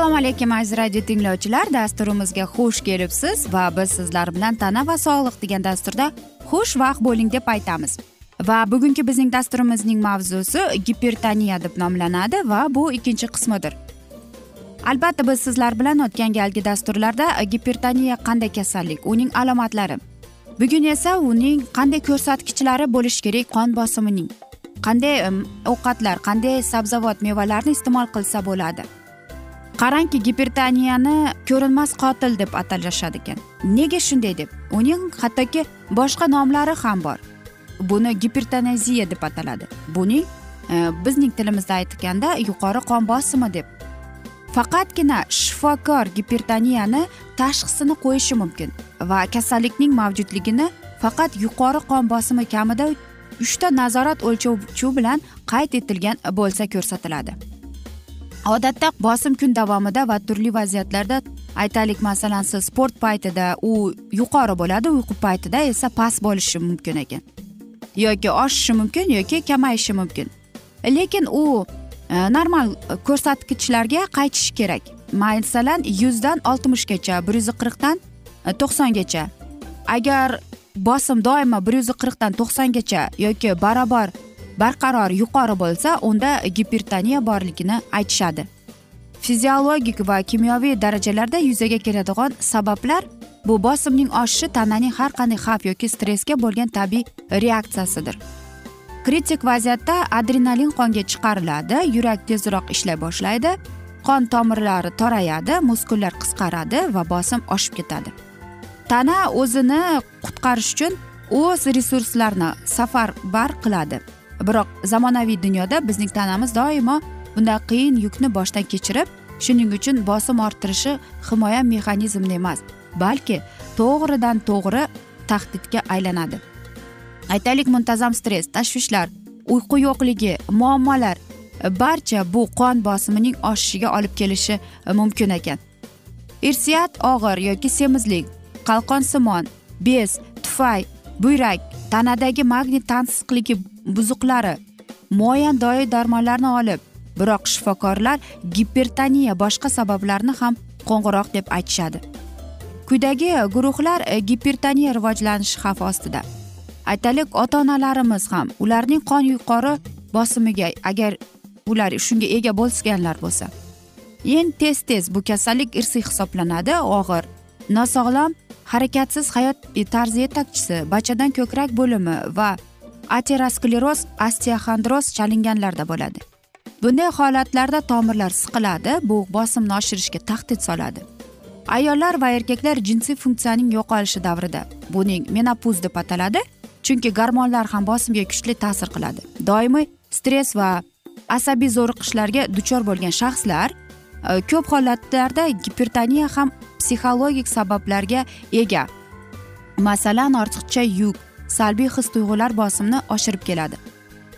assalomu alaykum aziz radio tinglovchilar. Dasturimizga xush kelibsiz va biz sizlar bilan tana va sog'liq degan dasturda xushvaqt bo'ling deb aytamiz. Va bugungi bizning dasturimizning mavzusi gipertoniya deb nomlanadi va bu ikkinchi qismidir. Albatta biz sizlar bilan o'tgan galgi dasturlarda gipertoniya qanday kasallik uning alomatlari bugun esa uning qanday ko'rsatkichlari bo'lishi kerak qon bosimining qanday ovqatlar qanday sabzavot mevalarni iste'mol qilsa bo'ladi. Qarangki gipertoniyani ko'rinmas qotil deb atalishadi ekan. Nega shunday deb? Uning hattoki boshqa nomlari ham bor. Buni gipertoneziya deb ataladi. Buning e, bizning tilimizda aytganda yuqori qon bosimi deb. Faqatgina shifokor gipertoniyani tashxisini qo'yishi mumkin va kasallikning mavjudligini faqat yuqori qon bosimi kamida uchta nazorat o'lchovchi bilan qayd etilgan bo'lsa ko'rsatiladi. Odatda bosim kun davomida va turli vaziyatlarda aytaylik masalan siz sport paytida u yuqori bo'ladi uyqu paytida esa past bo'lishi mumkin ekan. Yoki oshishi mumkin yoki kamayishi mumkin. Lekin u e, normal ko'rsatkichlarga qaytishi kerak. Masalan yuzdan oltmishgacha bir yuz qirqdan e, to'qsongacha. Agar bosim doimo bir yuz qirqdan to'qsongacha yoki barobar barqaror yuqori bo'lsa unda gipertoniya borligini aytishadi. Fiziologik va kimyoviy darajalarda yuzaga keladigan sabablar bu bosimning oshishi tananing har qanday xavf yoki stressga bo'lgan tabiiy reaksiyasidir. Kritik vaziyatda adrenalin qonga chiqariladi yurak tezroq ishlay boshlaydi qon tomirlari torayadi muskullar qisqaradi va bosim oshib ketadi. Tana o'zini qutqarish uchun o'z resurslarini safarbar qiladi. Biroq zamonaviy dunyoda bizning tanamiz doimo bunday qiyin yukni boshdan kechirib shuning uchun bosim orttirishi himoya mexanizmi emas balki to'g'ridan to'g'ri tahdidga aylanadi. Aytaylik muntazam stress tashvishlar uyqu yo'qligi muammolar barcha bu qon bosimining oshishiga olib kelishi e, mumkin ekan. Irsiyat og'ir yoki semizlik qalqonsimon bez tufay buyrak tanadagi magnit tansiqligi buzuqlari muayyan doiy darmonlarni olib biroq shifokorlar gipertoniya boshqa sabablarni ham qo'ng'iroq deb aytishadi. Quyidagi guruhlar e, gipertoniya rivojlanishi xavfi ostida. Aytaylik ota onalarimiz ham ularning qon yuqori bosimiga agar ular shunga ega bo'lganlar bo'lsa. Eng tez tez bu kasallik irsiy hisoblanadi og'ir. Nosog'lom harakatsiz hayot tarzi yetakchisi bachadan ko'krak bo'limi va ateroskleroz osteoxondroz chalinganlarda bo'ladi. Bunday holatlarda tomirlar siqiladi bu bosimni oshirishga tahdid soladi. Ayollar va erkaklar jinsiy funksiyaning yo'qolishi davrida buning menopuz deb ataladi chunki gormonlar ham bosimga kuchli ta'sir qiladi. Doimiy stress va asabiy zo'riqishlarga duchor bo'lgan shaxslar Э, ko'p holatlarda gipertoniya ham psixologik sabablarga ega. Masalan ortiqcha yuk salbiy his tuyg'ular bosimini oshirib keladi.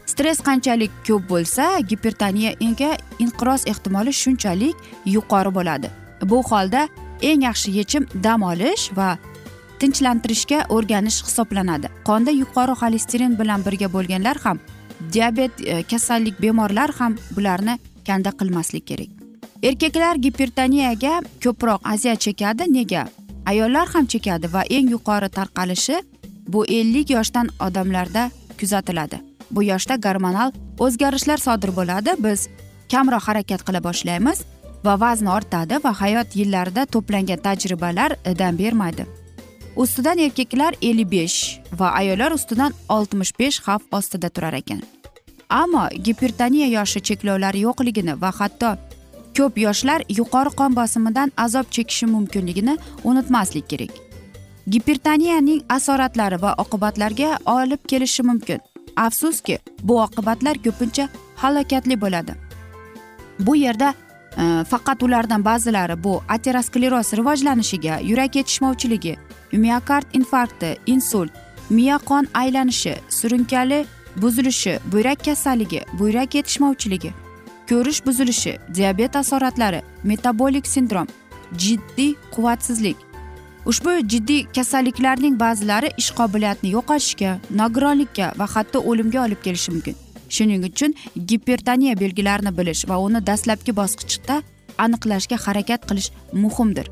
Stress qanchalik ko'p bo'lsa gipertoniyaga inqiroz ehtimoli shunchalik yuqori bo'ladi. Bu holda eng yaxshi yechim dam olish va tinchlantirishga o'rganish hisoblanadi. Qonda yuqori xolesterin bilan birga bo'lganlar ham diabet e, kasallik bemorlar ham bularni kanda qilmaslik kerak. Erkaklar gipertoniyaga ko'proq aziyat chekadi. Nega? Ayollar ham chekadi va eng yuqori tarqalishi bu ellik yoshdan odamlarda kuzatiladi. Bu yoshda gormonal o'zgarishlar sodir bo'ladi. Biz kamroq harakat qila boshlaymiz va vazn ortadi va hayot yillarida to'plangan tajribalar dam bermaydi. Ustidan erkaklar ellik besh va ayollar ustidan oltmish besh xavf ostida turar ekan. Ammo gipertoniya yoshi cheklovlari yo'qligini va hatto ko'p yoshlar yuqori qon bosimidan azob chekishi mumkinligini unutmaslik kerak. Gipertoniyaning asoratlari va oqibatlariga olib kelishi mumkin. Afsuski bu oqibatlar ko'pincha halokatli bo'ladi. Bu yerda e, faqat ulardan ba'zilari bu ateroskleroz rivojlanishiga yurak yetishmovchiligi miokard infarkti insult miya qon aylanishi surunkali buzilishi buyrak kasalligi buyrak yetishmovchiligi ko'rish buzilishi diabet asoratlari metabolik sindrom jiddiy quvvatsizlik. Ushbu jiddiy kasalliklarning ba'zilari ish qobiliyatini yo'qotishga nogironlikka va hatto o'limga olib kelishi mumkin. Shuning uchun gipertoniya belgilarini bilish va uni dastlabki bosqichda aniqlashga harakat qilish muhimdir.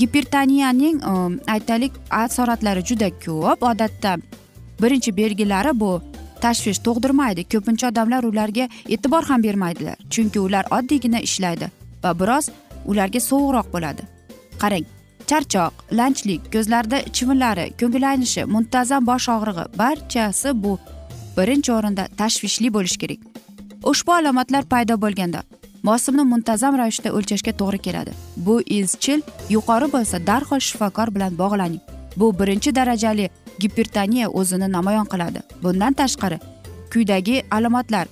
Gipertoniyaning um, aytaylik asoratlari juda ko'p. Odatda birinchi belgilari bu tashvish tug'dirmaydi. Ko'pincha odamlar ularga e'tibor ham bermaydilar chunki ular oddiygina ishlaydi va biroz ularga sovuqroq bo'ladi. Qarang charchoq lanchlik ko'zlarda chivinlari ko'ngil aynishi muntazam bosh og'rig'i barchasi bu birinchi o'rinda tashvishli bo'lishi kerak. Ushbu alomatlar paydo bo'lganda bosimni muntazam ravishda o'lchashga to'g'ri keladi. Bu izchil yuqori bo'lsa darhol shifokor bilan bog'laning. Bu birinchi darajali gipertoniya o'zini namoyon qiladi. Bundan tashqari quyidagi alomatlar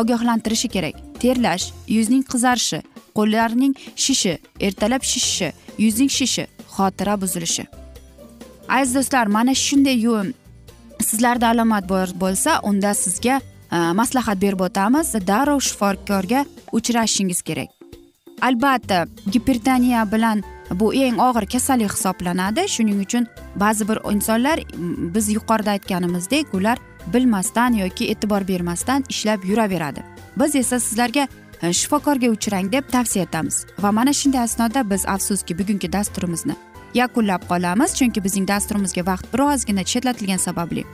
ogohlantirishi kerak. Terlash yuzning qizarishi qo'llarning shishi ertalab shishishi yuzning shishi xotira buzilishi. Aziz do'stlar mana shunday sizlarda alomat bor bo'lsa unda sizga e, maslahat berib o'tamiz. Darrov shifokorga uchrashishingiz kerak. Albatta gipertoniya bilan bu eng og'ir kasallik hisoblanadi. Shuning uchun ba'zi bir insonlar biz yuqorida aytganimizdek ular bilmasdan yoki e'tibor bermasdan ishlab yuraveradi. Biz esa sizlarga e, shifokorga uchrang deb tavsiya etamiz. Va mana shunday asnoda biz afsuski bugungi dasturimizni yakunlab qolamiz. Chunki bizning dasturimizga vaqt birozgina chetlatilgani sababli.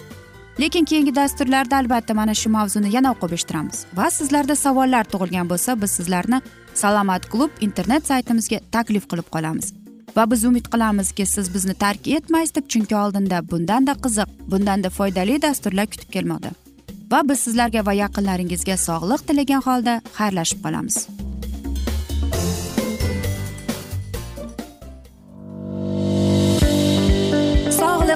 Lekin keyingi dasturlarda albatta mana shu mavzuni yana o'qib eshittiramiz. Va sizlarda savollar tug'ilgan bo'lsa biz sizlarni salomat klub internet saytimizga taklif qilib qolamiz. Va biz umid qilamizki siz bizni tark etmaysiz deb chunki oldinda bundanda qiziq bundanda foydali dasturlar kutib kelmoqda. Va biz sizlarga va yaqinlaringizga sog'lik tilagan holda xayrlashib qolamiz.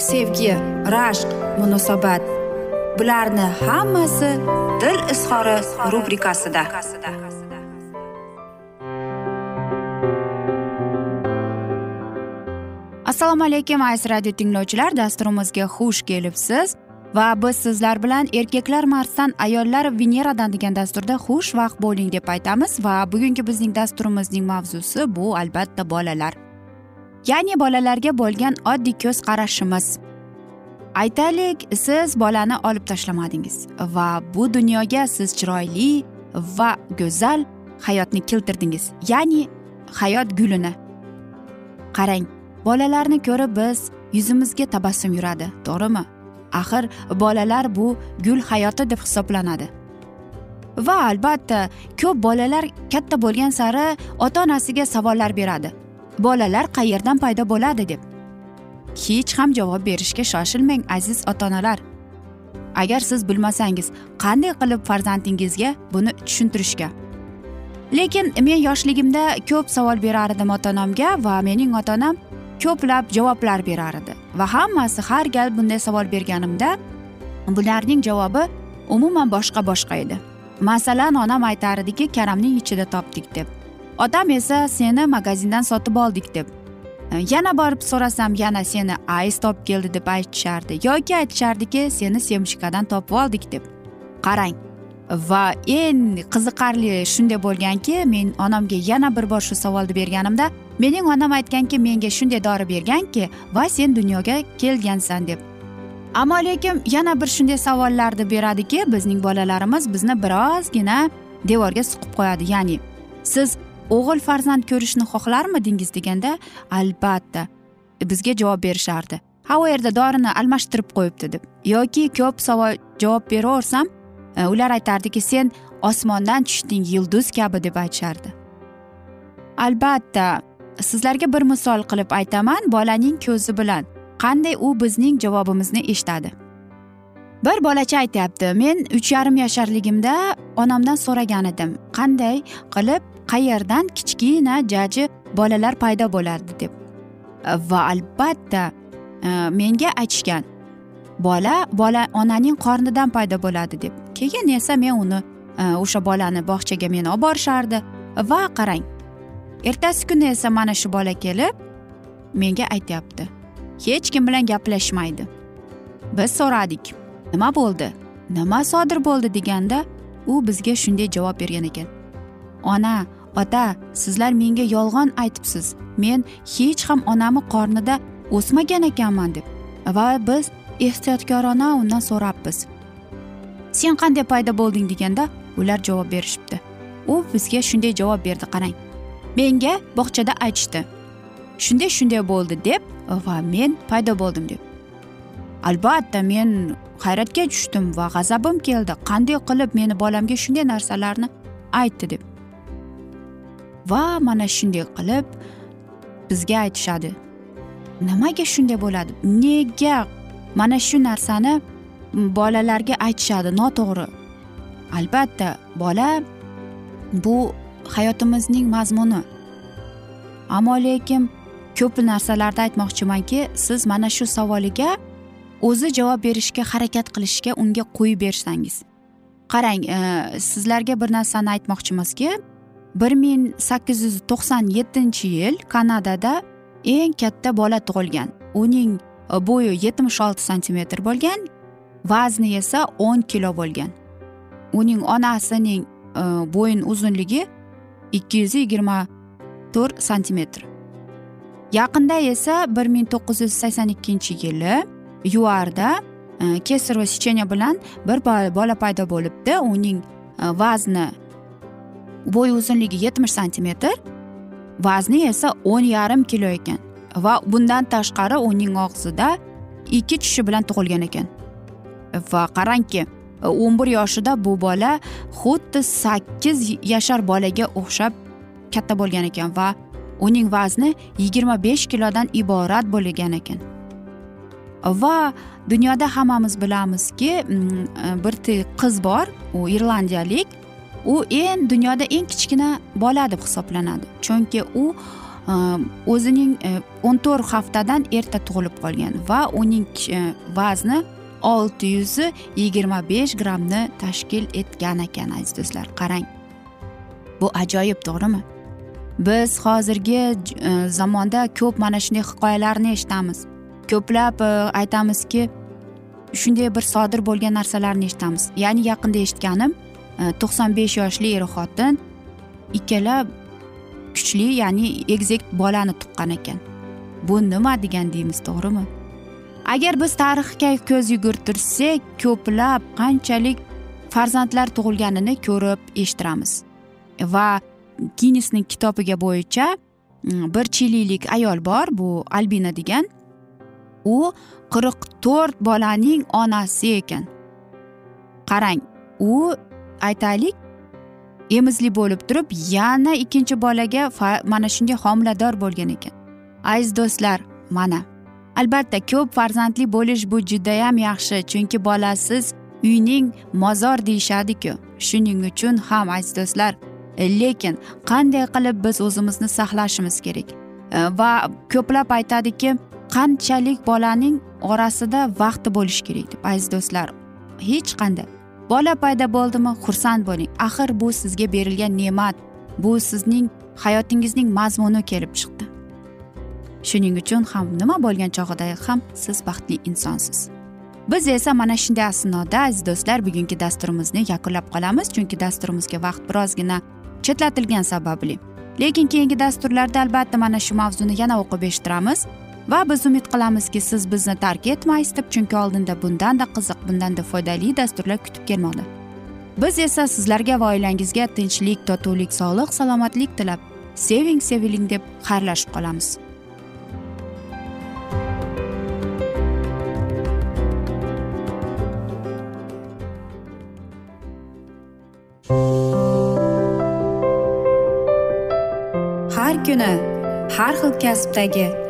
sevgi rashq munosabat. Bularni hammasi dil izhori rubrikasida. Assalomu alaykum aziz radio tinglovchilar. Dasturimizga xush kelibsiz. Va biz sizlar bilan erkaklar marsdan ayollar veneradan degan dasturda xush vaqt bo'ling deb aytamiz. Va bugungi bizning dasturimizning mavzusi bu albatta bolalar. Ya'ni bolalarga bo'lgan oddiy ko'z qarashimiz aytaylik siz bolani olib tashlamadingiz va bu dunyoga siz chiroyli va go'zal hayotni keltirdingiz ya'ni hayot gulini. Qarang bolalarni ko'rib biz yuzimizga tabassum yuradi to'g'rimi? Axir bolalar bu gul hayoti deb hisoblanadi. Va albatta ko'p bolalar katta bo'lgan sari ota onasiga savollar beradi. Bolalar qayerdan paydo bo'ladi deb. Hech ham javob berishga shoshilmang aziz ota onalar agar siz bilmasangiz qanday qilib farzandingizga buni tushuntirishga? Lekin men yoshligimda ko'p savol berardim ota onamga va mening ota onam ko'plab javoblar berar edi va hammasi har gal bunday savol berganimda bularning javobi umuman boshqa boshqa edi. Masalan onam aytar ediki karamning ichida topdik deb. Odam esa seni magazindan sotib oldik deb. E, yana borib so'rasam yana seni ais topib keldi deb aytishardi yoki aytishardiki seni semchkadan topib oldik deb. Qarang va eng qiziqarli shunday bo'lganki men onamga yana bir bor shu savolni berganimda mening onam aytganki menga shunday dori berganki va sen dunyoga kelgansan deb. Ammo lekin yana bir shunday savollarni beradiki bizning bolalarimiz bizni birozgina devorga suqib qo'yadi ya'ni siz o'g'il farzand ko'rishni xohlarmidingiz deganda albatta bizga javob berishardi. Ha u yerda dorini almashtirib qo'yibdi deb. Yoki ko'p savol javob beraversam e, ular aytardiki sen osmondan tushding yulduz kabi deb aytishardi. Albatta sizlarga bir misol qilib aytaman bolaning ko'zi bilan. Qanday u bizning javobimizni eshitadi? Bir bolacha aytyapti men uch yarim yasharligimda onamdan so'ragan edim. Qanday qilib qayerdan kichkina jaji bolalar paydo bo'ladi deb. E, va albatta e, menga aytishgan bola bola onaning qornidan paydo bo'ladi deb. Keyin esa men uni e, o'sha bolani bog'chaga meni olib borishardi. Va qarang ertasi kuni esa mana shu bola kelib menga aytyapti hech kim bilan gaplashmaydi. Biz so'radik nima bo'ldi nima sodir bo'ldi? deganda u bizga shunday javob bergan ekan. Ona ota sizlar menga yolg'on aytibsiz. Men hech ham onamni qornida o'smagan ekanman deb. Va biz ehtiyotkorona undan so'rabmiz. Sen qanday paydo bo'lding? deganda ular javob berishibdi. U bizga shunday javob berdi qarang. Menga bog'chada aytishdi. Shunday shunday bo'ldi deb va men paydo bo'ldim deb. Albatta men hayratga tushdim va g'azabim keldi. Qanday qilib meni bolamga shunday narsalarni aytdi? deb. Va mana shunday qilib bizga aytishadi. Nimaga shunday bo'ladi? Nega mana shu narsani bolalarga aytishadi? Noto'g'ri. Albatta bola bu hayotimizning mazmuni. Ammo lekin ko'p narsalarni aytmoqchimanki siz mana shu savoliga o'zi javob berishga harakat qilishga unga qo'yib bersangiz. Qarang e, sizlarga bir narsani aytmoqchimizki bir ming sakkiz yuz to'qson yettinchi yil kanadada eng katta bola tug'ilgan. Uning e, bo'yi yetmish olti santimetr bo'lgan vazni esa o'n kilo bo'lgan. Uning onasining e, bo'yin uzunligi ikki yuz yigirma to'rt santimetr yaqinda esa bir ming to'qqiz yuz sakson ikkinchi yili yuarda e, kesir va secheniya bilan bir bola paydo bo'libdi. Uning e, vazni bo'y uzunligi yetmish santimetr vazni esa o'n yarim kilo ekan va bundan tashqari uning og'zida ikki tishi bilan tug'ilgan ekan. Va qarangki o'n bir yoshida bu bola xuddi sakkiz yashar bolaga o'xshab katta bo'lgan ekan va uning vazni yigirma besh kilodan iborat bo'lgan ekan. Va dunyoda hammamiz bilamizki mm, e, bir qiz bor u irlandiyalik u eng dunyoda eng kichkina bola deb hisoblanadi. Chunki u e, o'zining e, o'n to'rt haftadan erta tug'ilib qolgan va uning e, vazni olti yuz yigirma besh grammni tashkil etgan ekan aziz do'stlar. Qarang. Bu ajoyib to'g'rimi? Biz hozirgi e, zamonda ko'p mana shunday hikoyalarni eshitamiz. Ko'plab aytamizki shunday bir sodir bo'lgan narsalarni eshitamiz. Ya'ni yaqinda eshitganim to'qson besh yoshli er xotin ikkala kuchli ya'ni egizak bolani tuqqan ekan. Bu nima degan deymiz to'g'rimi? Agar biz tarixga ko'z yugurtirsak ko'plab qanchalik farzandlar tug'ilganini ko'rib eshittiramiz. Va ginnesning kitobiga bo'yicha mm, bir chililik ayol bor bu albina degan. U qirq to'rt bolaning onasi ekan. Qarang u aytaylik. Emizli bo'lib turib yana ikkinchi bolaga mana shunday homilador bo'lgan ekan. Aziz do'stlar mana. Albatta ko'p farzandli bo'lish bu judayam yaxshi chunki bolasiz uyning mozor deyishadiku. Shuning uchun ham aziz do'stlar lekin qanday qilib biz o'zimizni saqlashimiz kerak? E, va ko'plab aytadiki qanchalik bolaning orasida vaqti bo'lishi kerak deb aziz do'stlar. Hech qanday. Bola paydo bo'ldimi? Xursand bo'ling. Axir bu sizga berilgan ne'mat. Bu sizning hayotingizning mazmuni kelib chiqdi. Shuning uchun ham nima bo'lgan chog'ida ham siz baxtli insonsiz. Biz esa mana shunday asnoda aziz do'stlar bugungi dasturimizni yakunlab qolamiz chunki dasturimizga vaqt birozgina chetlatilgani sababli. Lekin keyingi dasturlarda albatta mana shu mavzuni yana o'qib eshittiramiz. Va biz umid qilamizki siz bizni tark etmaysiz deb chunki oldinda bundanda qiziq bundanda foydali dasturlar kutib kelmoqda. Biz esa sizlarga va oilangizga tinchlik totuvlik sog'lik salomatlik tilab seving seviling deb xayrlashib qolamiz. Har kuni har xil kasbdagi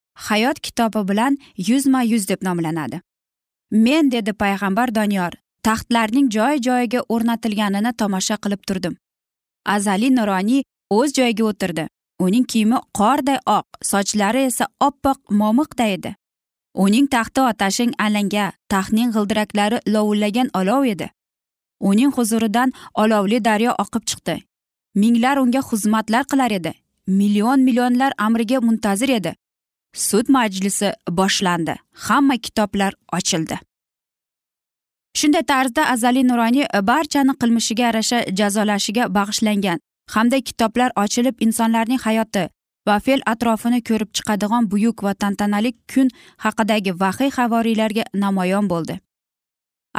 hayot kitobi bilan yuzma yuz deb nomlanadi. Men dedi payg'ambar doniyor taxtlarning joy joyiga o'rnatilganini tomosha qilib turdim. Azaliy nuroniy o'z joyiga o'tirdi. Uning kiyimi qorday oq sochlari esa oppoq momiqday edi. Uning taxti otashing alanga taxtning g'ildiraklari lovullagan olov edi. Uning huzuridan olovli daryo oqib chiqdi. Minglar unga xizmatlar qilar edi. Million millionlar amriga muntazir edi. Sud majlisi boshlandi. Hamma kitoblar ochildi. Shunday tarzda azaliy nuroniy barchani qilmishiga yarasha jazolashiga bag'ishlangan hamda kitoblar ochilib insonlarning hayoti va fe'l atrofini ko'rib chiqadigan buyuk va tantanali kun haqidagi vahiy havoriylarga namoyon bo'ldi.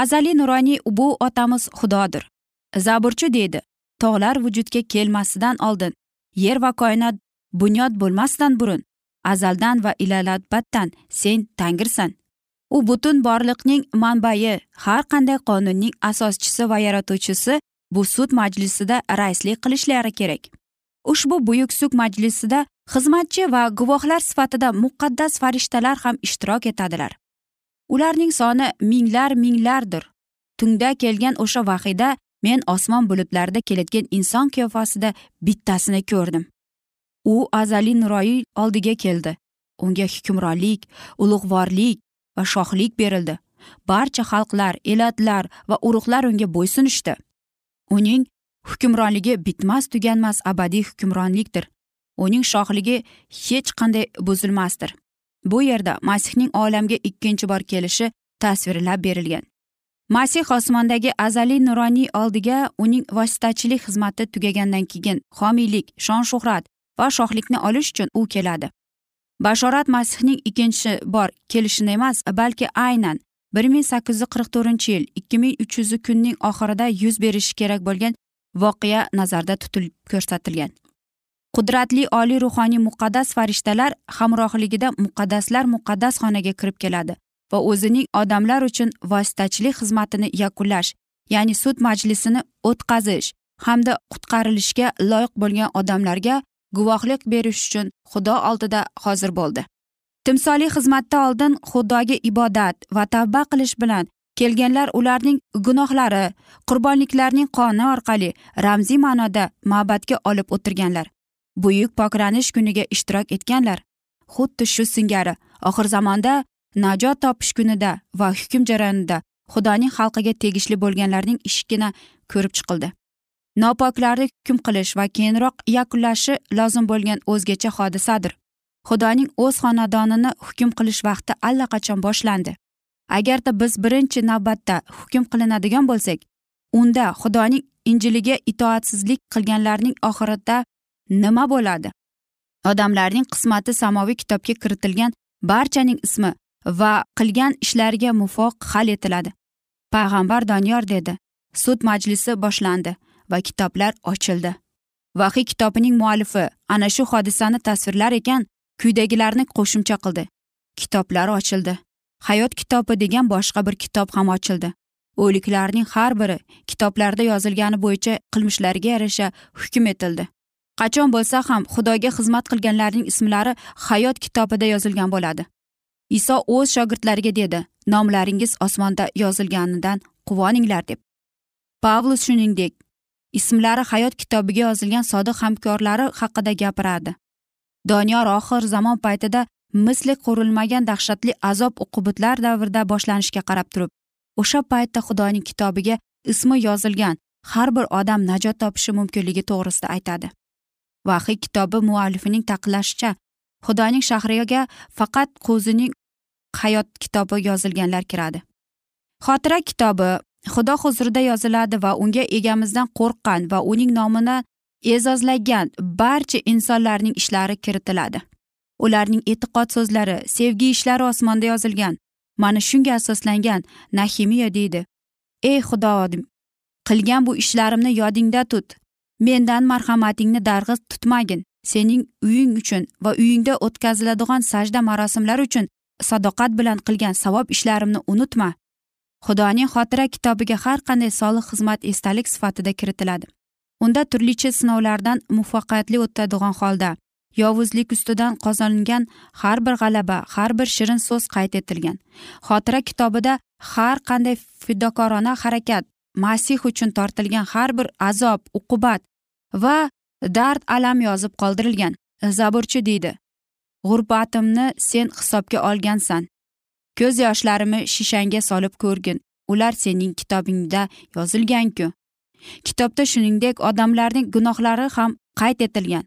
Azaliy nuroniy bu otamiz xudodir zaburchi deydi. Tog'lar vujudga kelmasidan oldin yer va koinot bunyod bo'lmasdan burun azaldan va ilalabatdan sen tangirsan. U butun borliqning manbai har qanday qonunning asoschisi va yaratuvchisi bu sud majlisida raislik qilishlari kerak. Ushbu buyuk sud majlisida xizmatchi va guvohlar sifatida muqaddas farishtalar ham ishtirok etadilar. Ularning soni minglar minglardir. Tungda kelgan o'sha vahiyda men osmon bulutlarida kelayotgan inson qiyofasida bittasini ko'rdim. U azaliy nuroyi oldiga keldi. Unga hukmronlik ulug'vorlik va shohlik berildi. Barcha xalqlar elatlar va urug'lar unga bo'ysunishdi uning hukmronligi bitmas tuganmas abadiy hukmronlikdir. Uning shohligi hech qanday buzilmasdir. Bu yerda masihning olamga ikkinchi bor kelishi tasvirlab berilgan. Masih osmondagi azaliy nuroniy oldiga uning vositachilik xizmati tugagandan keyin homiylik shon shuhrat va shohlikni olish uchun u keladi. Bashorat masihning ikkinchi bor kelishini emas balki aynan bir ming sakkiz yuz qirq to'rtinchi yil ikki ming uch yuz kunning oxirida yuz berishi kerak bo'lgan voqea nazarda tutilib ko'rsatilgan. Qudratli oliy ruhoniy muqaddas farishtalar hamrohligida muqaddaslar muqaddas xonaga kirib keladi va o'zining odamlar uchun vositachilik xizmatini yakunlash ya'ni sud majlisini o'tkazish hamda qutqarilishga loyiq bo'lgan odamlarga guvohlik berish uchun xudo oldida hozir bo'ldi. Timsoliy xizmatda oldin xudoga ibodat va tavba qilish bilan kelganlar ularning gunohlari qurbonliklarning qoni orqali ramziy ma'noda ma'batga olib o'tirganlar. Buyuk pokranish kuniga ishtirok etganlar. Xuddi shu singari oxir zamonda najot topish kunida va hukm jarayonida xudoning xalqiga tegishli bo'lganlarning ishigina ko'rib chiqildi. Nopoklarni hukm qilish va keyinroq yakunlashi lozim bo'lgan o'zgacha hodisadir. Xudoning o'z xonadonini hukm qilish vaqti allaqachon boshlandi. Agarda biz birinchi navbatda hukm qilinadigan bo'lsak unda xudoning injiliga itoatsizlik qilganlarning oxiratda nima bo'ladi? Odamlarning qismati samoviy kitobga kiritilgan barchaning ismi va qilgan ishlariga muvofiq hal etiladi. Payg'ambar doniyor dedi sud majlisi boshlandi. Va kitoblar ochildi. Vahiy kitobining muallifi ana shu hodisani tasvirlar ekan quyidagilarni qo'shimcha qildi. Kitoblar ochildi. Hayot kitobi degan boshqa bir kitob ham ochildi. O'liklarning har biri kitoblarda yozilgani bo'yicha qilmishlariga yarasha hukm etildi. Qachon bo'lsa ham xudoga xizmat qilganlarning ismlari hayot kitobida yozilgan bo'ladi. Iso o'z shogirdlariga dedi nomlaringiz osmonda yozilganidan quvoninglar deb. Pavlus shuningdek ismlari hayot kitobiga yozilgan sodiq hamkorlari haqida gapiradi. Doniyor oxir zamon paytida misli ko'rilmagan dahshatli azob uqubitlar davrida boshlanishiga qarab turib o'sha paytda xudoning kitobiga ismi yozilgan har bir odam najot topishi mumkinligi to'g'risida aytadi. Vahiy kitobi muallifining ta'qidlashicha xudoning shahriga faqat qo'zining hayot kitobi yozilganlar kiradi. Xotira kitobi xudo huzurida yoziladi va unga egamizdan qo'rqqan va uning nomini e'zozlagan barcha insonlarning ishlari kiritiladi. Ularning e'tiqod so'zlari sevgi ishlari osmonda yozilgan mana shunga asoslangan nahimiya deydi. Ey xudoim qilgan bu ishlarimni yodingda tut. Mendan marhamatingni darg'iz tutmagin. Sening uying uchun va uyingda o'tkaziladigan sajda marosimlari uchun sadoqat bilan qilgan savob ishlarimni unutma. Xudoning xotira kitobiga har qanday solih xizmat esdalik sifatida kiritiladi. Unda turlicha sinovlardan muvaffaqiyatli o'tadigan holda yovuzlik ustidan qozonilgan har bir g'alaba har bir shirin so'z qayd etilgan. Xotira kitobida har qanday fidokorona harakat masih uchun tortilgan har bir azob uqubat va dard alam yozib qoldirilgan. Zaburchi deydi g'urbatimni sen hisobga olgansan. Ko'z yoshlarimni shishangga solib ko'rgin. Ular sening kitobingda yozilganku. Kitobda shuningdek odamlarning gunohlari ham qayd etilgan.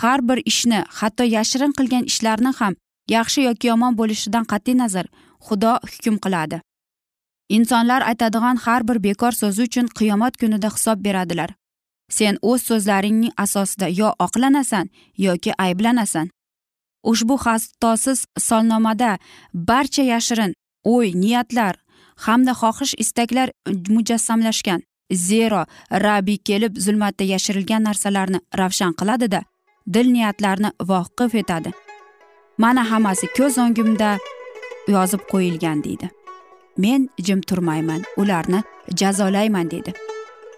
Har bir ishni hatto yashirin qilgan ishlarni ham yaxshi yoki yomon bo'lishidan qat'iy nazar xudo hukm qiladi. Insonlar aytadigan har bir bekor so'zi uchun qiyomat kunida hisob beradilar. Sen o'z so'zlaringning asosida yo oqlanasan yoki ayblanasan. Ushbu xatosiz solnomada barcha yashirin o'y niyatlar hamda xohish istaklar mujassamlashgan. Zero rabbiy kelib zulmatda yashirilgan narsalarni ravshan qiladida dil niyatlarni voqif etadi. Mana hammasi ko'z o'ngimda yozib qo'yilgan deydi. Men jim turmayman ularni jazolayman deydi.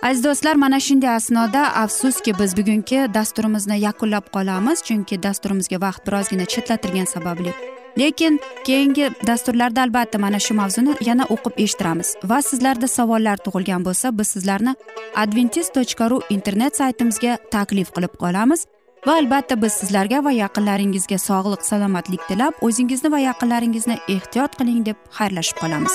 Aziz do'stlar mana shunday asnoda afsuski biz bugungi dasturimizni yakunlab qolamiz chunki dasturimizga vaqt birozgina chetlatilgani sababli. Lekin keyingi dasturlarda albatta mana shu mavzuni yana o'qib eshittiramiz. Va sizlarda savollar tug'ilgan bo'lsa biz sizlarni adventis tochka ru internet saytimizga taklif qilib qolamiz. Va albatta biz sizlarga va yaqinlaringizga sog'lik salomatlik tilab o'zingizni va yaqinlaringizni ehtiyot qiling deb xayrlashib qolamiz.